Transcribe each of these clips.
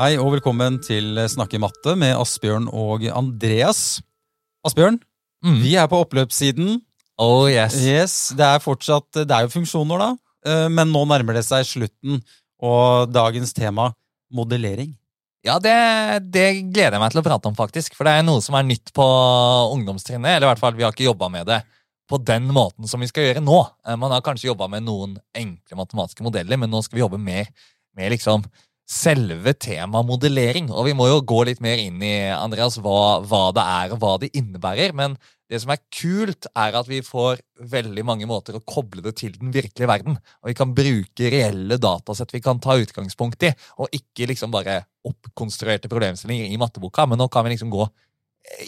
Hei og velkommen til Snakke matte med Asbjørn og Andreas. Asbjørn, Mm. vi er på oppløpssiden. Oh yes. Yes, Det er fortsatt, det er jo funksjoner, da. Eh, Men nå nærmer det seg slutten, og dagens tema modellering. Ja, det, det gleder jeg meg til å prate om, faktisk. For det er noe som er nytt på ungdomstrinnet. Eller i hvert fall, vi har ikke jobba med det på den måten som vi skal gjøre nå. Eh, Man har kanskje jobba med noen enkle matematiske modeller, men nå skal vi jobbe mer med liksom selve temaet modellering. Og vi må jo gå litt mer inn i Andreas, hva, hva det er, og hva det innebærer. Men det som er kult, er at vi får veldig mange måter å koble det til den virkelige verden. Og vi kan bruke reelle datasett vi kan ta utgangspunkt i, og ikke liksom bare oppkonstruerte problemstillinger i matteboka. Men nå kan vi liksom gå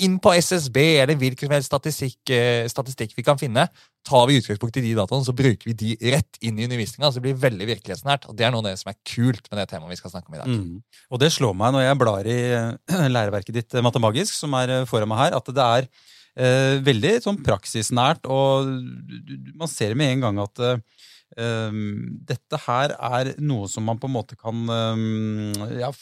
inn på SSB eller hvilken som helst statistikk, eh, statistikk vi kan finne. Tar vi utgangspunkt i de dataene, så bruker vi de rett inn i undervisninga. Så det blir veldig virkelighetsnært. Og det er noe av det som er kult med det temaet vi skal snakke om i dag. Mm. Og det slår meg når jeg blar i eh, læreverket ditt eh, Matemagisk, som er foran meg her, at det er eh, veldig sånn praksisnært, og man ser med en gang at eh, um, dette her er noe som man på en måte kan um, ja,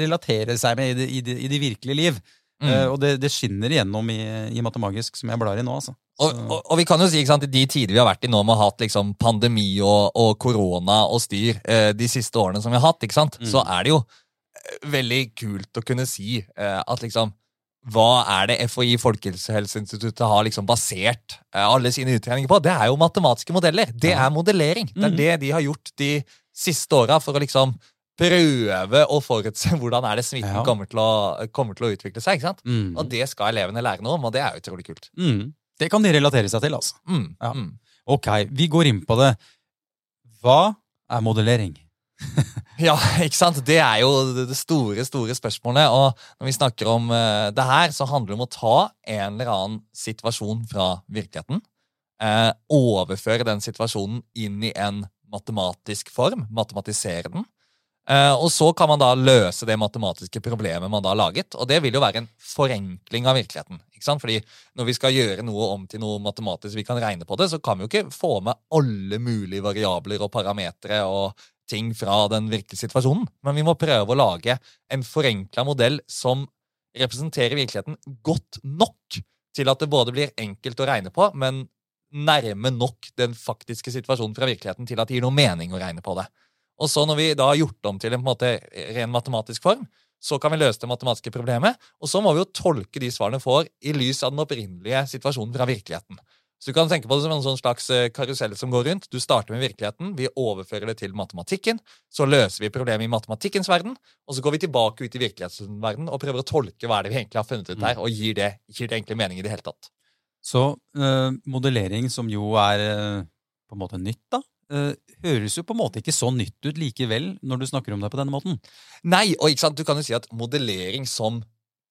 relatere seg med i det, i det, i det virkelige liv. Mm. Uh, og det, det skinner igjennom i, i Matemagisk, som jeg blar i nå. altså. Og, og, og vi kan jo si, ikke sant, I de tider vi har vært i nå med å ha hatt liksom, pandemi og, og korona og styr eh, de siste årene som vi har hatt, ikke sant, Mm. så er det jo eh, veldig kult å kunne si eh, at liksom hva er det FHI Folkehelseinstituttet har liksom basert eh, alle sine utregninger på? Det er jo matematiske modeller. Det er modellering. Det er Mhm. det de har gjort de siste åra for å liksom prøve å forutse hvordan er det smitten Ja. kommer, til å, kommer til å utvikle seg. ikke sant? Mm. Og det skal elevene lære noe om, og det er utrolig kult. Mm. Det kan de relatere seg til, altså. Mm, Ja. mm. Ok, vi går inn på det. Hva er modellering? Ja, ikke sant? Det er jo det det store, store spørsmålet. Og når vi snakker om uh, det her, så handler det om å ta en eller annen situasjon fra virkeligheten. Uh, overføre den situasjonen inn i en matematisk form. Matematisere den. Eh, og så kan man da løse det matematiske problemet man da har laget. Og det vil jo være en forenkling av virkeligheten. ikke sant? Fordi når vi skal gjøre noe om til noe matematisk vi kan regne på det, så kan vi jo ikke få med alle mulige variabler og parametere og ting fra den virkelige situasjonen. Men vi må prøve å lage en forenkla modell som representerer virkeligheten godt nok til at det både blir enkelt å regne på, men nærme nok den faktiske situasjonen fra virkeligheten til at det gir noe mening å regne på det. Og så når vi da har gjort om til en på en måte ren matematisk form, så kan vi løse det matematiske problemet, og så må vi jo tolke de svarene vi får, i lys av den opprinnelige situasjonen fra virkeligheten. Så du kan tenke på det som en sånn slags eh, karusell som går rundt. Du starter med virkeligheten, vi overfører det til matematikken, så løser vi problemet i matematikkens verden, og så går vi tilbake ut i virkelighetsverdenen og prøver å tolke hva det vi egentlig har funnet ut her, og gir det, gir det egentlig mening i det hele tatt. Så eh, modellering, som jo er eh, på en måte nytt, da, høres jo på en måte ikke så nytt ut likevel når du snakker om det på denne måten. Nei, og ikke sant, du kan jo si at modellering som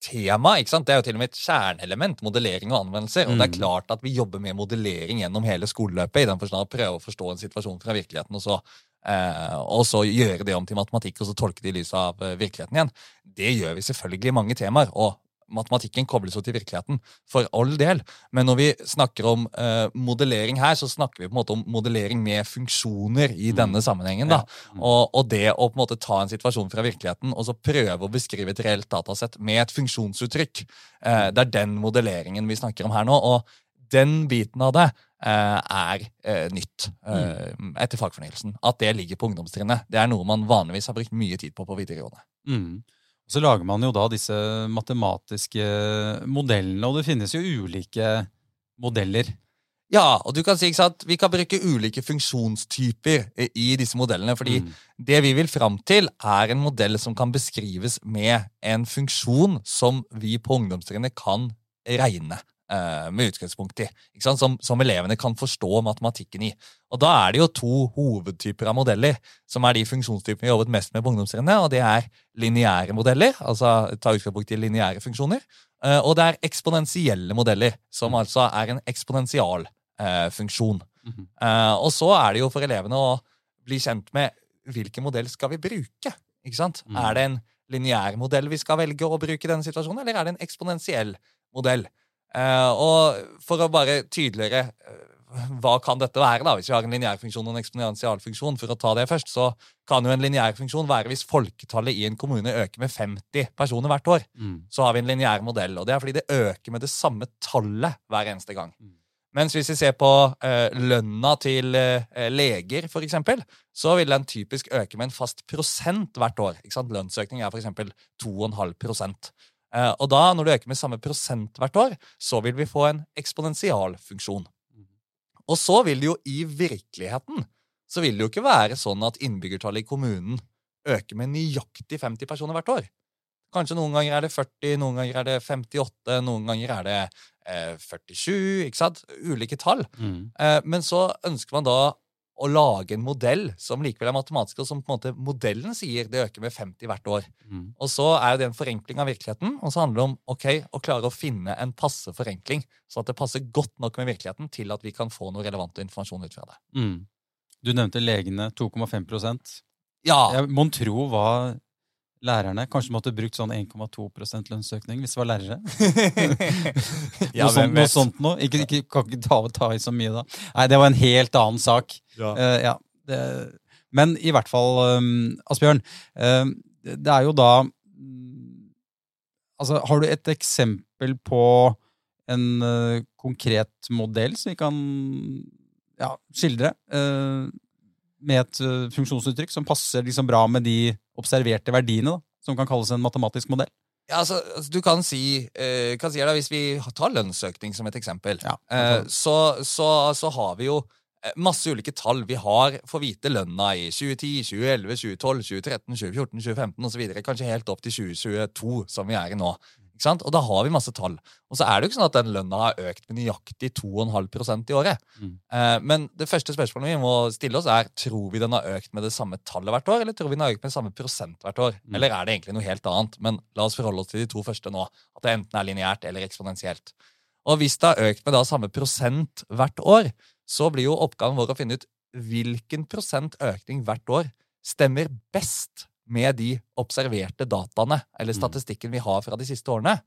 tema, ikke sant, det er jo til og med et kjerneelement, modellering og anvendelser, og det er Mm. klart at vi jobber med modellering gjennom hele skoleløpet, i den forstand å prøve å forstå en situasjon fra virkeligheten, og så, eh, og så gjøre det om til matematikk, og så tolke det i lys av eh, virkeligheten igjen. Det gjør vi selvfølgelig i mange temaer, og matematikken kobles jo til virkeligheten, for all del. Men når vi snakker om eh, modellering her, så snakker vi på en måte om modellering med funksjoner i Mm. denne sammenhengen. da. Mm. Og, og det å på en måte ta en situasjon fra virkeligheten og så prøve å beskrive et reelt datasett med et funksjonsuttrykk, eh, det er den modelleringen vi snakker om her nå. Og den biten av det eh, er eh, nytt eh, etter fagfornyelsen. At det ligger på ungdomstrinnet. Det er noe man vanligvis har brukt mye tid på på videregående. Mm. Og så lager man jo da disse matematiske modellene, og det finnes jo ulike modeller. Ja, og du kan si sant, Vi kan bruke ulike funksjonstyper i- disse modellene. fordi Mm. det vi vil fram til, er en modell som kan beskrives med en funksjon som vi på ungdomstrinnet kan regne med utgangspunkt i. Ikke sant? Som, som elevene kan forstå matematikken i. Og Da er det jo to hovedtyper av modeller, som er de funksjonstypene vi jobbet mest med på ungdomstrinnet. og Det er lineære modeller, altså ta utgangspunkt i lineære funksjoner. eh, og det er eksponentielle modeller, som altså er en eksponentialfunksjon. eh. Mhm. Eh, og så er det jo for elevene å bli kjent med hvilken modell skal vi bruke. Ikke sant? Mm. Er det en lineær modell vi skal velge å bruke i denne situasjonen, eller er det en eksponentiell modell? Eh, og for å bare tydeligere eh, hva kan dette være, da? Hvis vi har en lineærfunksjon og en eksponentialfunksjon, for å ta det først, så kan jo en lineærfunksjon være hvis folketallet i en kommune øker med 50 personer hvert år. Mm. Så har vi en lineær modell, og det er fordi det øker med det samme tallet hver eneste gang. Mm. Mens hvis vi ser på eh, lønna til eh, leger, for eksempel, så vil den typisk øke med en fast prosent hvert år. Lønnsøkning er for eksempel 2,5 prosent. Eh, og da, når du øker med samme prosent hvert år, så vil vi få en eksponentialfunksjon. Og så vil det jo i virkeligheten så vil det jo ikke være sånn at innbyggertallet i kommunen øker med nøyaktig 50 personer hvert år. Kanskje noen ganger er det 40, noen ganger er det 58, noen ganger er det eh, 47, ikke sant? Ulike tall. Mm. Eh, men så ønsker man da å lage en modell som likevel er matematisk, og som på en måte modellen sier det øker med 50 hvert år. Mm. Og så er det en forenkling av virkeligheten, og så handler det om ok, å klare å finne en passe forenkling, sånn at det passer godt nok med virkeligheten til at vi kan få noe relevant informasjon ut fra det. Mm. Du nevnte legene 2,5% Ja, Jeg Mon tro hva lærerne kanskje måtte brukt sånn 1,2% lønnsøkning hvis det var lærere? Ja, noe, sånt, hvem noe sånt noe. Ikke, ikke, kan ikke ta, ta i så mye da. Nei, det var en helt annen sak. Ja. Uh, ja, det, men i hvert fall, um, Asbjørn, uh, det er jo da Altså, har du et eksempel på en uh, konkret modell som vi kan ja, skildre? med et funksjonsuttrykk som passer liksom bra med de observerte verdiene, da, som kan kalles en matematisk modell? Ja, altså, altså, du kan si, eh, kan si da, Hvis vi tar lønnsøkning som et eksempel, Ja, eh, så, så, så har vi jo eh, masse ulike tall. Vi har for vite lønna i 2010, 2011, 2012, 2013, 2014, 2015 osv. Kanskje helt opp til 2022, som vi er i nå. Og da har vi masse tall. Og så er det jo ikke sånn at den lønna har økt med nøyaktig 2,5% i året. Mm. Eh, men det første spørsmålet vi må stille oss, er tror vi den har økt med det samme tallet hvert år, eller tror vi den har økt med samme prosent hvert år? Mm. Eller er det egentlig noe helt annet? Men la oss forholde oss til de to første nå. At det enten er lineært eller eksponentielt. Og hvis det har økt med da samme prosent hvert år, så blir jo oppgaven vår å finne ut hvilken prosent økning hvert år stemmer best med de observerte dataene eller Mm. statistikken vi har fra de siste årene.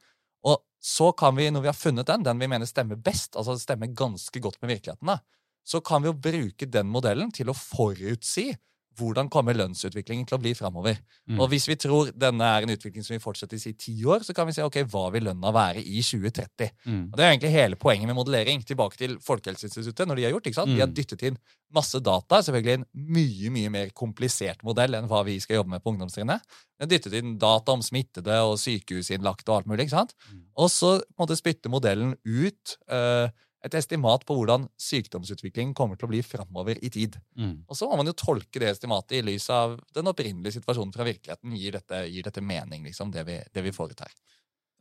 Og så kan vi, når vi har funnet den, den vi mener stemmer best, altså stemmer ganske godt med virkeligheten, da, så kan vi jo bruke den modellen til å forutsi hvordan kommer lønnsutviklingen til å bli framover. Mm. Og hvis vi tror denne er en utvikling som vil fortsette i si ti år, så kan vi se ok, hva vil lønna være i 2030. Mm. Og Det er egentlig hele poenget med modellering. Tilbake til Folkehelseinstituttet. når De har gjort, ikke sant? De har Mm. dyttet inn masse data. Selvfølgelig en mye mye mer komplisert modell enn hva vi skal jobbe med på ungdomstrinnet. De har dyttet inn data om smittede og sykehusinnlagte og alt mulig. ikke sant? Mm. Og så måte spytter modellen ut eh, et estimat på hvordan sykdomsutviklingen kommer til å bli framover i tid. Mm. Og så må man jo tolke det estimatet i lys av den opprinnelige situasjonen fra virkeligheten. Gir dette, gir dette mening, liksom, det vi, det vi foretar?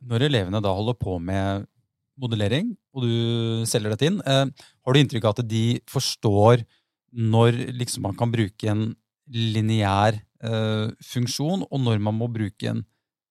Når elevene da holder på med modellering, og du selger dette inn, eh, har du inntrykk av at de forstår når liksom man kan bruke en lineær eh, funksjon, og når man må bruke en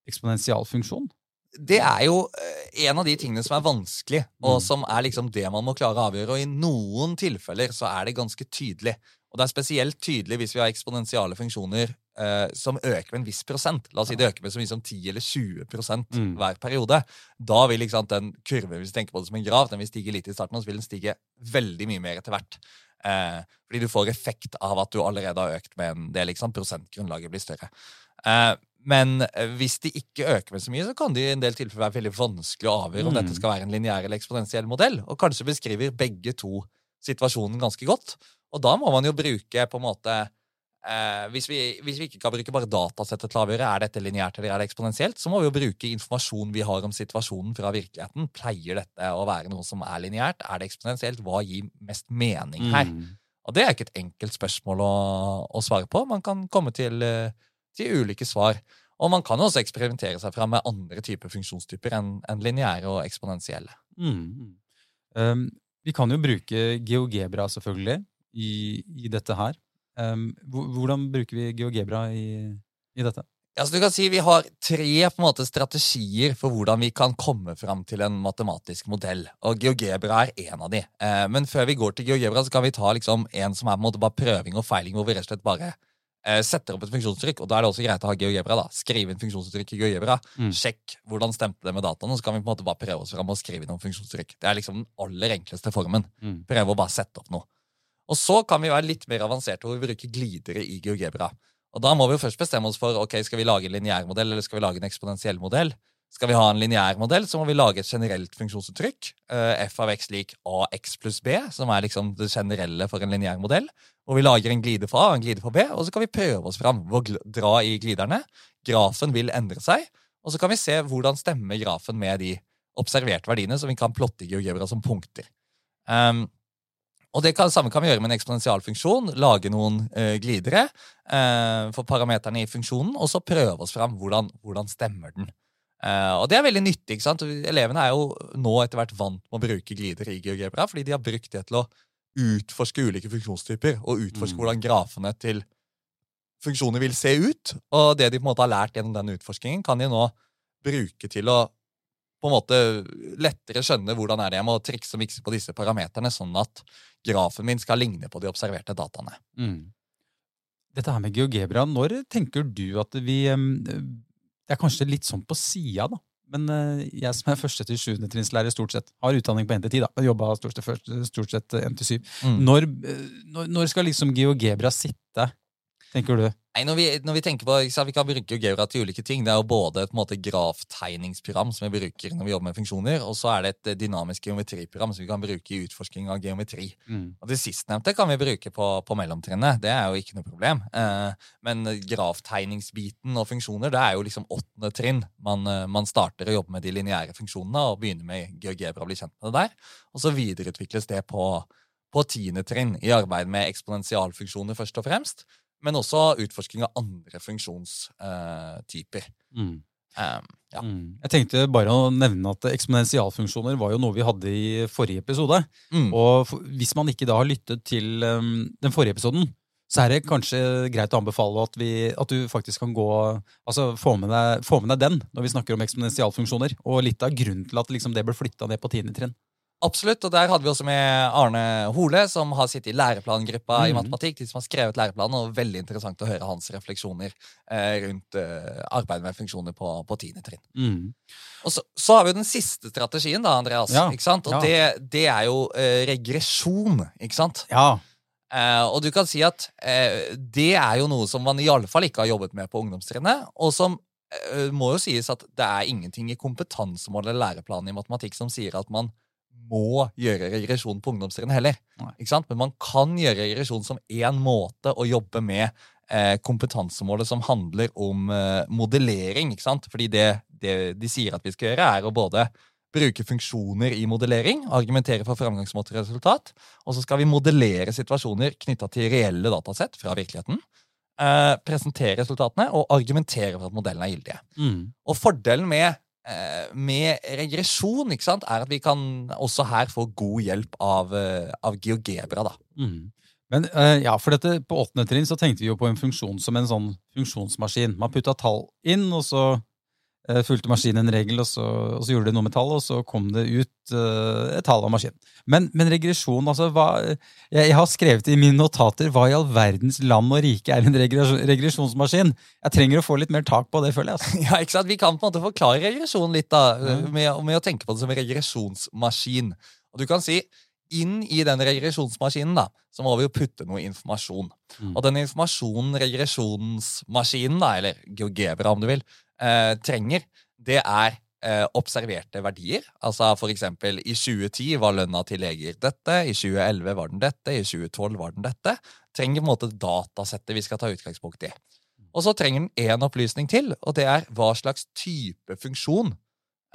eksponentialfunksjon? Det er jo eh, en av de tingene som er vanskelig, og Mm. som er liksom det man må klare å avgjøre. Og i noen tilfeller så er det ganske tydelig. Og det er spesielt tydelig hvis vi har eksponentiale funksjoner eh, som øker med en viss prosent. La oss si det øker med så mye som 10 eller 20 Mm. hver periode. Da vil sant, den kurven, hvis du tenker på det som en grav, den vil stige litt i starten, og så vil den stige veldig mye mer etter hvert. Eh, fordi du får effekt av at du allerede har økt med en del. Prosentgrunnlaget blir større. Eh, men eh, hvis de ikke øker med så mye, så kan det i en del tilfeller være veldig vanskelig å avgjøre om Mm. dette skal være en lineær eller eksponentiell modell. Og kanskje beskriver begge to situasjonen ganske godt. Og da må man jo bruke på en måte eh, hvis, vi, hvis vi ikke kan bruke bare datasettet til å avgjøre er dette lineært eller er det eksponentielt, så må vi jo bruke informasjon vi har om situasjonen fra virkeligheten. Pleier dette å være noe som er lineært? Er det eksponentielt? Hva gir mest mening her? Mm. Og det er ikke et enkelt spørsmål å, å svare på. Man kan komme til, eh, til ulike svar. Og man kan jo også eksperimentere seg fram med andre typer funksjonstyper enn enn lineære og eksponentielle. Mm. Um, vi kan jo bruke GeoGebra selvfølgelig i, i dette her. Um, hvordan bruker vi GeoGebra i, i dette? Ja, så du kan si Vi har tre måte, strategier for hvordan vi kan komme fram til en matematisk modell. Og GeoGebra er en av de. Eh, men før vi går til GeoGebra, så kan vi ta liksom en som er på en måte bare prøving og feiling, hvor vi rett og slett bare setter opp et funksjonsuttrykk, og da er det også greit å ha GeoGebra. da. Skrive inn funksjonsuttrykk i GeoGebra. Mm. Sjekk hvordan stemte det med dataene, så kan vi på en måte bare prøve oss fram og skrive inn noen funksjonsuttrykk. Det er liksom den aller enkleste formen. Mm. Prøve å bare sette opp noe. Og så kan vi være litt mer avanserte hvor vi bruker glidere i GeoGebra. Og da må vi jo først bestemme oss for ok, skal vi lage en lineær modell eller skal vi lage en eksponentiell modell. Skal vi ha en lineær modell, så må vi lage et generelt funksjonsuttrykk. eh, f av x lik ax pluss b, som er liksom det generelle for en lineær modell. Og vi lager en glide for a og en glide for b, og så kan vi prøve oss fram ved dra i gliderne. Grafen vil endre seg, og så kan vi se hvordan stemmer grafen med de observerte verdiene som vi kan plotte i GeoGebra som punkter. Um, og det kan, samme kan vi gjøre med en eksponentialfunksjon. Lage noen eh, glidere eh, for parameterne i funksjonen, og så prøve oss fram hvordan, hvordan stemmer den. Eh, og det er veldig nyttig. ikke sant? Elevene er jo nå etter hvert vant med å bruke glider i GeoGebra, fordi de har brukt det til å utforske ulike funksjonstyper og utforske Mm. hvordan grafene til funksjoner vil se ut. Og det de på en måte har lært gjennom den utforskingen, kan de nå bruke til å på en måte lettere skjønne hvordan er det jeg må trikse og mikse på disse parameterne, sånn at grafen min skal ligne på de observerte dataene. Mm. Dette her med GeoGebra, når tenker du at vi Det er kanskje litt sånn på sida, da. Men eh, jeg som er første til sjuende trinnslærer, stort sett, har utdanning på NT10, da. Jobba stort sett, stort sett NT7. Mm. Når, eh, når, når skal liksom GeoGebra sitte, tenker du? Nei, når vi, når vi tenker på, vi kan bruke GeoGebra til ulike ting. Det er jo både et måte, graftegningsprogram som vi bruker når vi jobber med funksjoner, og så er det et eh, dynamisk geometriprogram som vi kan bruke i utforsking av geometri. Mm. Og Det sistnevnte kan vi bruke på, på mellomtrinnet. Det er jo ikke noe problem. Eh, men graftegningsbiten og funksjoner det er jo liksom åttende trinn. Man, eh, man starter å jobbe med de lineære funksjonene og begynner med GeoGebra og blir kjent med det der. Og så videreutvikles det på, på tiende trinn i arbeid med eksponentialfunksjoner først og fremst. Men også utforsking av andre funksjonstyper. Mm. Um, ja. Mm. Jeg tenkte bare å nevne at eksponentialfunksjoner var jo noe vi hadde i forrige episode. Mm. Og hvis man ikke da har lyttet til um, den forrige episoden, så er det kanskje greit å anbefale at, vi, at du faktisk kan gå Altså få med, deg, få med deg den når vi snakker om eksponentialfunksjoner. Og litt av grunnen til at liksom det ble flytta ned på tiende trinn. Absolutt, og der hadde vi også med Arne Hole, som har sittet i læreplangruppa i Mhm. matematikk. De som har skrevet læreplanen, og Veldig interessant å høre hans refleksjoner eh, rundt eh, arbeidet med funksjoner på, på tiende trinn. Mm. Og så, så har vi jo den siste strategien, da, Andreas. Ja, ikke sant? Og ja. det, det er jo eh, regresjon, ikke sant? Ja. Eh, og du kan si at eh, det er jo noe som man i alle fall ikke har jobbet med på ungdomstrinnet, og som eh, må jo sies at det er ingenting i kompetansemålet eller læreplanen i matematikk som sier at man må gjøre regresjon på ungdomstrinnet heller. Men man kan gjøre regresjon som én måte å jobbe med eh, kompetansemålet som handler om eh, modellering. ikke sant? Fordi det, det de sier at vi skal gjøre, er å både bruke funksjoner i modellering, argumentere for framgangsmåte og resultat, og så skal vi modellere situasjoner knytta til reelle datasett fra virkeligheten. Eh, presentere resultatene og argumentere for at modellene er gyldige. Mm. Og fordelen med, med regresjon ikke sant, er at vi kan også her få god hjelp av, eh, av GeoGebra. da. Mm. Men eh, ja, for dette, på åttende trinn så tenkte vi jo på en funksjon som en sånn funksjonsmaskin. Man putta tall inn, og så eh, fulgte maskinen en regel, og så, og så gjorde det noe med tallet, og så kom det ut uh, et tall av maskinen. Men, men regresjon, altså hva, jeg, jeg har skrevet i mine notater hva i all verdens land og rike er en regres- regresjonsmaskin. Jeg trenger å få litt mer tak på det, føler jeg. Altså. Ja, ikke sant? Vi kan på en måte forklare regresjon litt da, med, med å tenke på det som en regresjonsmaskin. Og du kan si, inn i den regresjonsmaskinen da, så må vi jo putte noe informasjon. Mm. Og den informasjonen regresjonsmaskinen, da, eller GeoGebra om du vil, eh, trenger, det er eh, observerte verdier. Altså for eksempel i 2010 var lønna til leger dette, i 2011 var den dette, i 2012 var den dette. Trenger på en måte datasettet vi skal ta utgangspunkt i. Og så trenger den én opplysning til, og det er hva slags type funksjon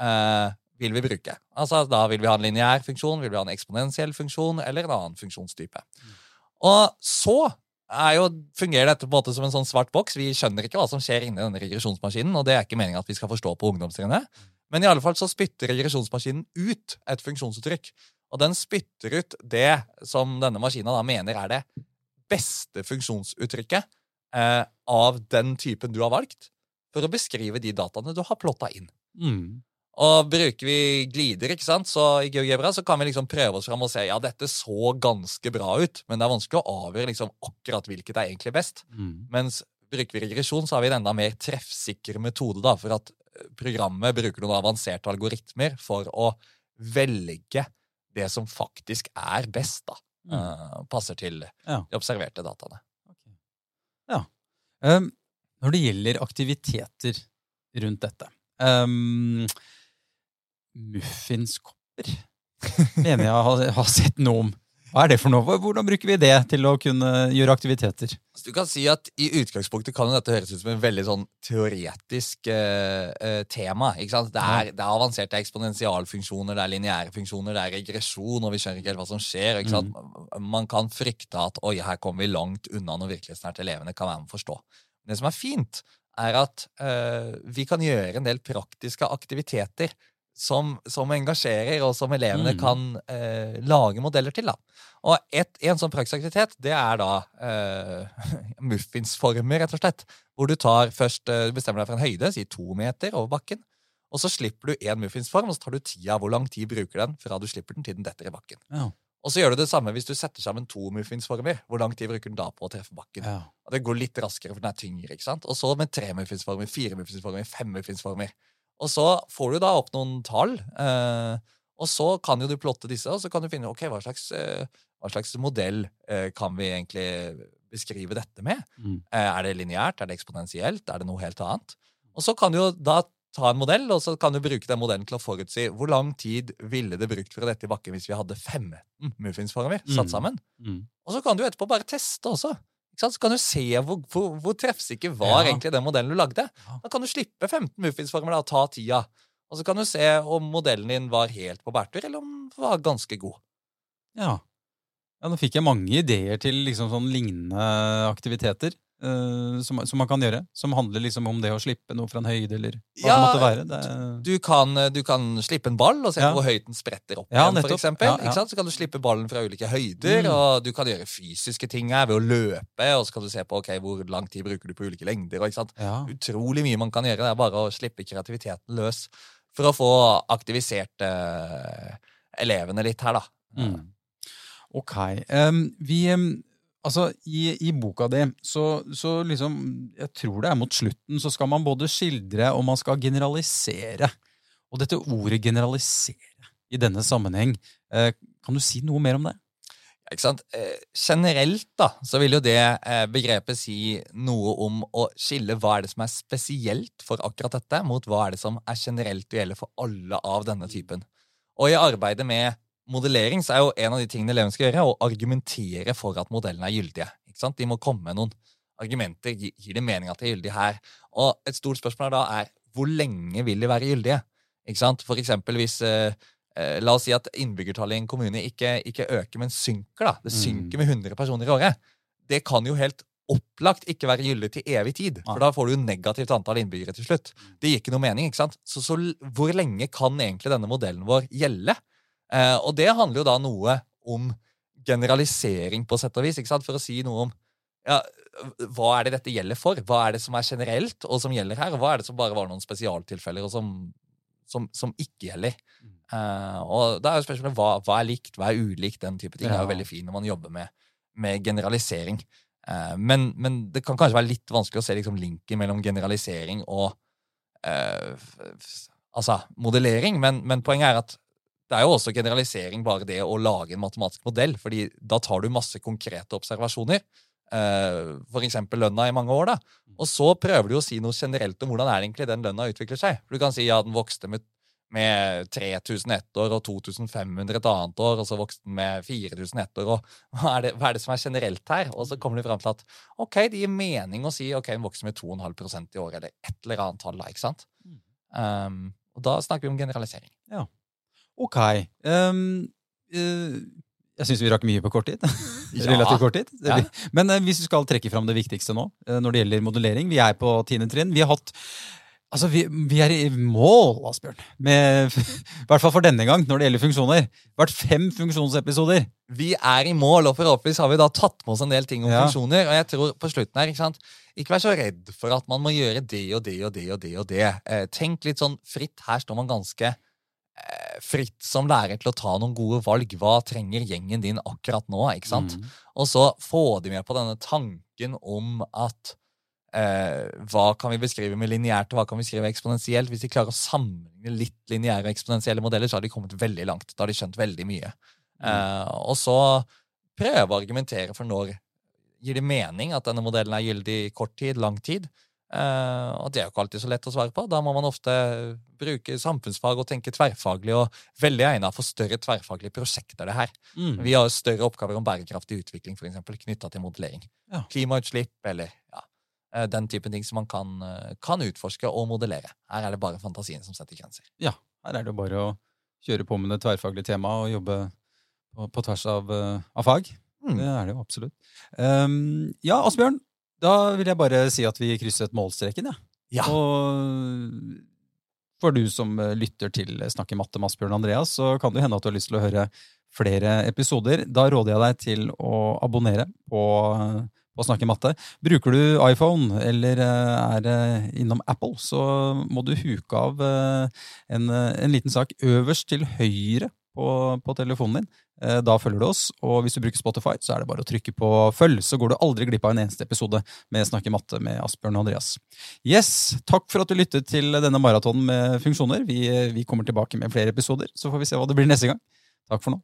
eh, vil vi bruke. Altså Da vil vi ha en lineær funksjon, vil vi ha en eksponentiell funksjon eller en annen funksjonstype. Og så jo, fungerer dette på en måte som en sånn svart boks. Vi skjønner ikke hva som skjer inni denne regresjonsmaskinen, og det er ikke meningen at vi skal forstå på ungdomstrinnet. Men i alle fall så spytter regresjonsmaskinen ut et funksjonsuttrykk. Og den spytter ut det som denne maskinen mener er det beste funksjonsuttrykket eh, av den typen du har valgt, for å beskrive de dataene du har plotta inn. Mm. Og bruker vi glider ikke sant? Så i GeoGebra så kan vi liksom prøve oss fram og se ja, dette så ganske bra ut, men det er vanskelig å avgjøre liksom akkurat hvilket er egentlig best. Mm. Mens bruker vi regresjon, så har vi en enda mer treffsikker metode. da, For at eh, programmet bruker noen avanserte algoritmer for å velge det som faktisk er best. da. Mm. Uh, passer til Ja. de observerte dataene. Ja. Um, når det gjelder aktiviteter rundt dette um, Muffinskopper mener jeg har, har sett noe om. Hva er det for noe? Hvordan bruker vi det til å kunne gjøre aktiviteter? Så du kan si at I utgangspunktet kan dette høres ut som en veldig sånn teoretisk eh, eh, tema. ikke sant? Det er, det er avanserte eksponentialfunksjoner, det er lineære funksjoner, det er regresjon, og vi skjønner ikke helt hva som skjer. ikke sant? Man kan frykte at oi, her kommer vi langt unna når virkelighetsnært elevene kan være med å forstå. Det som er fint, er at eh, vi kan gjøre en del praktiske aktiviteter som, som engasjerer, og som elevene Mm. kan eh, lage modeller til. da. Og et, en sånn praksisaktivitet det er da eh, muffinsformer, rett og slett. Hvor du tar først, eh, bestemmer deg for en høyde, si to meter over bakken. Og så slipper du én muffinsform, og så tar du tida. Hvor lang tid bruker den fra du slipper den til den detter i bakken. Ja. Og så gjør du det samme hvis du setter sammen to muffinsformer. Hvor lang tid bruker den da på å treffe bakken? Ja. Det går litt raskere, for den er tyngre. ikke sant? Og så med tre muffinsformer, fire muffinsformer, fem muffinsformer. Og så får du da opp noen tall, eh, og så kan jo du plotte disse, og så kan du finne ok, hva slags, eh, hva slags modell eh, kan vi egentlig beskrive dette med. Mm. Eh, er det lineært, er det eksponentielt, er det noe helt annet? Og så kan du jo da ta en modell, og så kan du bruke den modellen til å forutsi hvor lang tid ville det brukt for å dette i bakken hvis vi hadde 15 muffinsformer satt Mm. sammen. Mm. Og så kan du etterpå bare teste også. Så kan du se hvor, hvor, hvor treffsikker var Ja. egentlig den modellen du lagde. Da kan du slippe 15 muffinsformer og ta tida. Og så kan du se om modellen din var helt på bærtur, eller om den var ganske god. Ja. ja, nå fikk jeg mange ideer til liksom sånn lignende aktiviteter som, som man kan gjøre. Som handler liksom om det å slippe noe fra en høyde, eller hva Ja, det måtte være. Det, Du kan, du kan slippe en ball og se Ja. hvor høyt den spretter opp Ja, igjen, for eksempel. Så kan du slippe ballen fra ulike høyder, Mm. og du kan gjøre fysiske ting her ved å løpe, og så kan du se på okay, hvor lang tid bruker du på ulike lengder. Utrolig mye man kan gjøre. Det er bare å slippe kreativiteten løs for å få aktivisert eh, elevene litt her, da. Mm. Ok. Um, vi em, Altså, i, i boka di, så, så liksom Jeg tror det er mot slutten, så skal man både skildre og man skal generalisere. Og dette ordet 'generalisere' i denne sammenheng, eh, kan du si noe mer om det? Ikke sant? Eh, generelt da, så vil jo det eh, begrepet si noe om å skille hva er det som er spesielt for akkurat dette, mot hva er det som er generelt og gjelder for alle av denne typen. Og i arbeidet med modellering så er jo en av de tingene eleven skal gjøre, å argumentere for at modellene er gyldige. Ikke sant? De må komme med noen argumenter. Gir det mening at de er gyldige her? Og et stort spørsmål da er hvor lenge vil de være gyldige? Ikke sant? For eksempel hvis eh, eh, La oss si at innbyggertallet i en kommune ikke, ikke øker, men synker. da. Det Mm. synker med 100 personer i året. Det kan jo helt opplagt ikke være gyldig til evig tid. For da får du jo negativt antall innbyggere til slutt. Det gir ikke noe mening. ikke sant? Så, så hvor lenge kan egentlig denne modellen vår gjelde? Eh, og det handler jo da noe om generalisering, på sett og vis. For å si noe om ja, hva er det dette gjelder for? Hva er det som er generelt, og som gjelder her? Og hva er det som bare var noen spesialtilfeller, og som, som, som ikke gjelder? Mm. Eh, og da er jo spørsmålet hva, hva er likt, hva er ulikt? Den type ting er jo veldig fin når man jobber med, med generalisering. Uh, men, men det kan kanskje være litt vanskelig å se liksom, linken mellom generalisering og uh, altså, modellering. Men, men poenget er at det er jo også generalisering bare det å lage en matematisk modell, fordi da tar du masse konkrete observasjoner. F.eks. For eksempel lønna i mange år. da. Og så prøver du å si noe generelt om hvordan er det egentlig den lønna utvikler seg. Du kan si ja, den vokste med, med 3000 ett år og 2500 et annet år, og så vokste den med 4000 ett år. og hva er, det, hva er det som er generelt her? Og så kommer du fram til at ok, det gir mening å si ok, den vokser med 2,5 i år, eller et eller annet tall. da, ikke sant? Mm. Um, og da snakker vi om generalisering. Ok. Um, uh, jeg syns vi rakk mye på kort tid. Relativt kort tid. Ja. Men uh, hvis du skal trekke fram det viktigste nå, uh, når det gjelder modellering Vi er på tiende trinn. Vi har hatt Altså, vi, vi, er i mål, Asbjørn. Med, I hvert fall for denne gang, når det gjelder funksjoner. Vært fem funksjonsepisoder. Vi er i mål, og forhåpentligvis har vi da tatt med oss en del ting om Ja. funksjoner. Og jeg tror på slutten her, ikke sant, ikke vær så redd for at man må gjøre det og det og det og det. og det. Eh, tenk litt sånn fritt. Her står man ganske fritt som lærer til å ta noen gode valg. Hva trenger gjengen din akkurat nå? ikke sant? Mm. Og så få de med på denne tanken om at eh, hva kan vi beskrive med lineært, og hva kan vi skrive eksponentielt? Hvis de klarer å sammenligne litt lineære og eksponentielle modeller, så har de kommet veldig langt. Da har de skjønt veldig mye. Eh, og så prøve å argumentere for når gir det mening at denne modellen er gyldig i kort tid, lang tid. Eh, og det er jo ikke alltid så lett å svare på. Da må man ofte bruke samfunnsfag og tenke tverrfaglig, og veldig egnet for større tverrfaglige prosjekter, det her. Mm. Vi har større oppgaver om bærekraftig utvikling, eksempel, knytta til modellering. Ja. Klimautslipp, eller ja, eh, den typen ting som man kan, eh, kan utforske og modellere. Her er det bare fantasien som setter grenser. Her er det jo bare å kjøre på med det tverrfaglige temaet og jobbe på, på tvers av, av fag. Mm. Det er det jo absolutt. Um, ja, Asbjørn, da vil jeg bare si at vi krysset målstreken, ja. Ja. Og for du som eh, lytter til Snakke matte med Asbjørn Andreas, så kan det hende at du har lyst til å høre flere episoder. Da råder jeg deg til å abonnere på, på Snakke matte. Bruker du iPhone eller eh, er eh, innom Apple, så må du huke av en, en liten sak øverst til høyre på, på telefonen din. Eh, Da følger du oss, og hvis du bruker Spotify, så er det bare å trykke på følg, så går du aldri glipp av en eneste episode med Snakke matte med Asbjørn og Andreas. Yes, takk for at du lyttet til denne maratonen med funksjoner. Vi, vi kommer tilbake med flere episoder, så får vi se hva det blir neste gang. Takk for nå.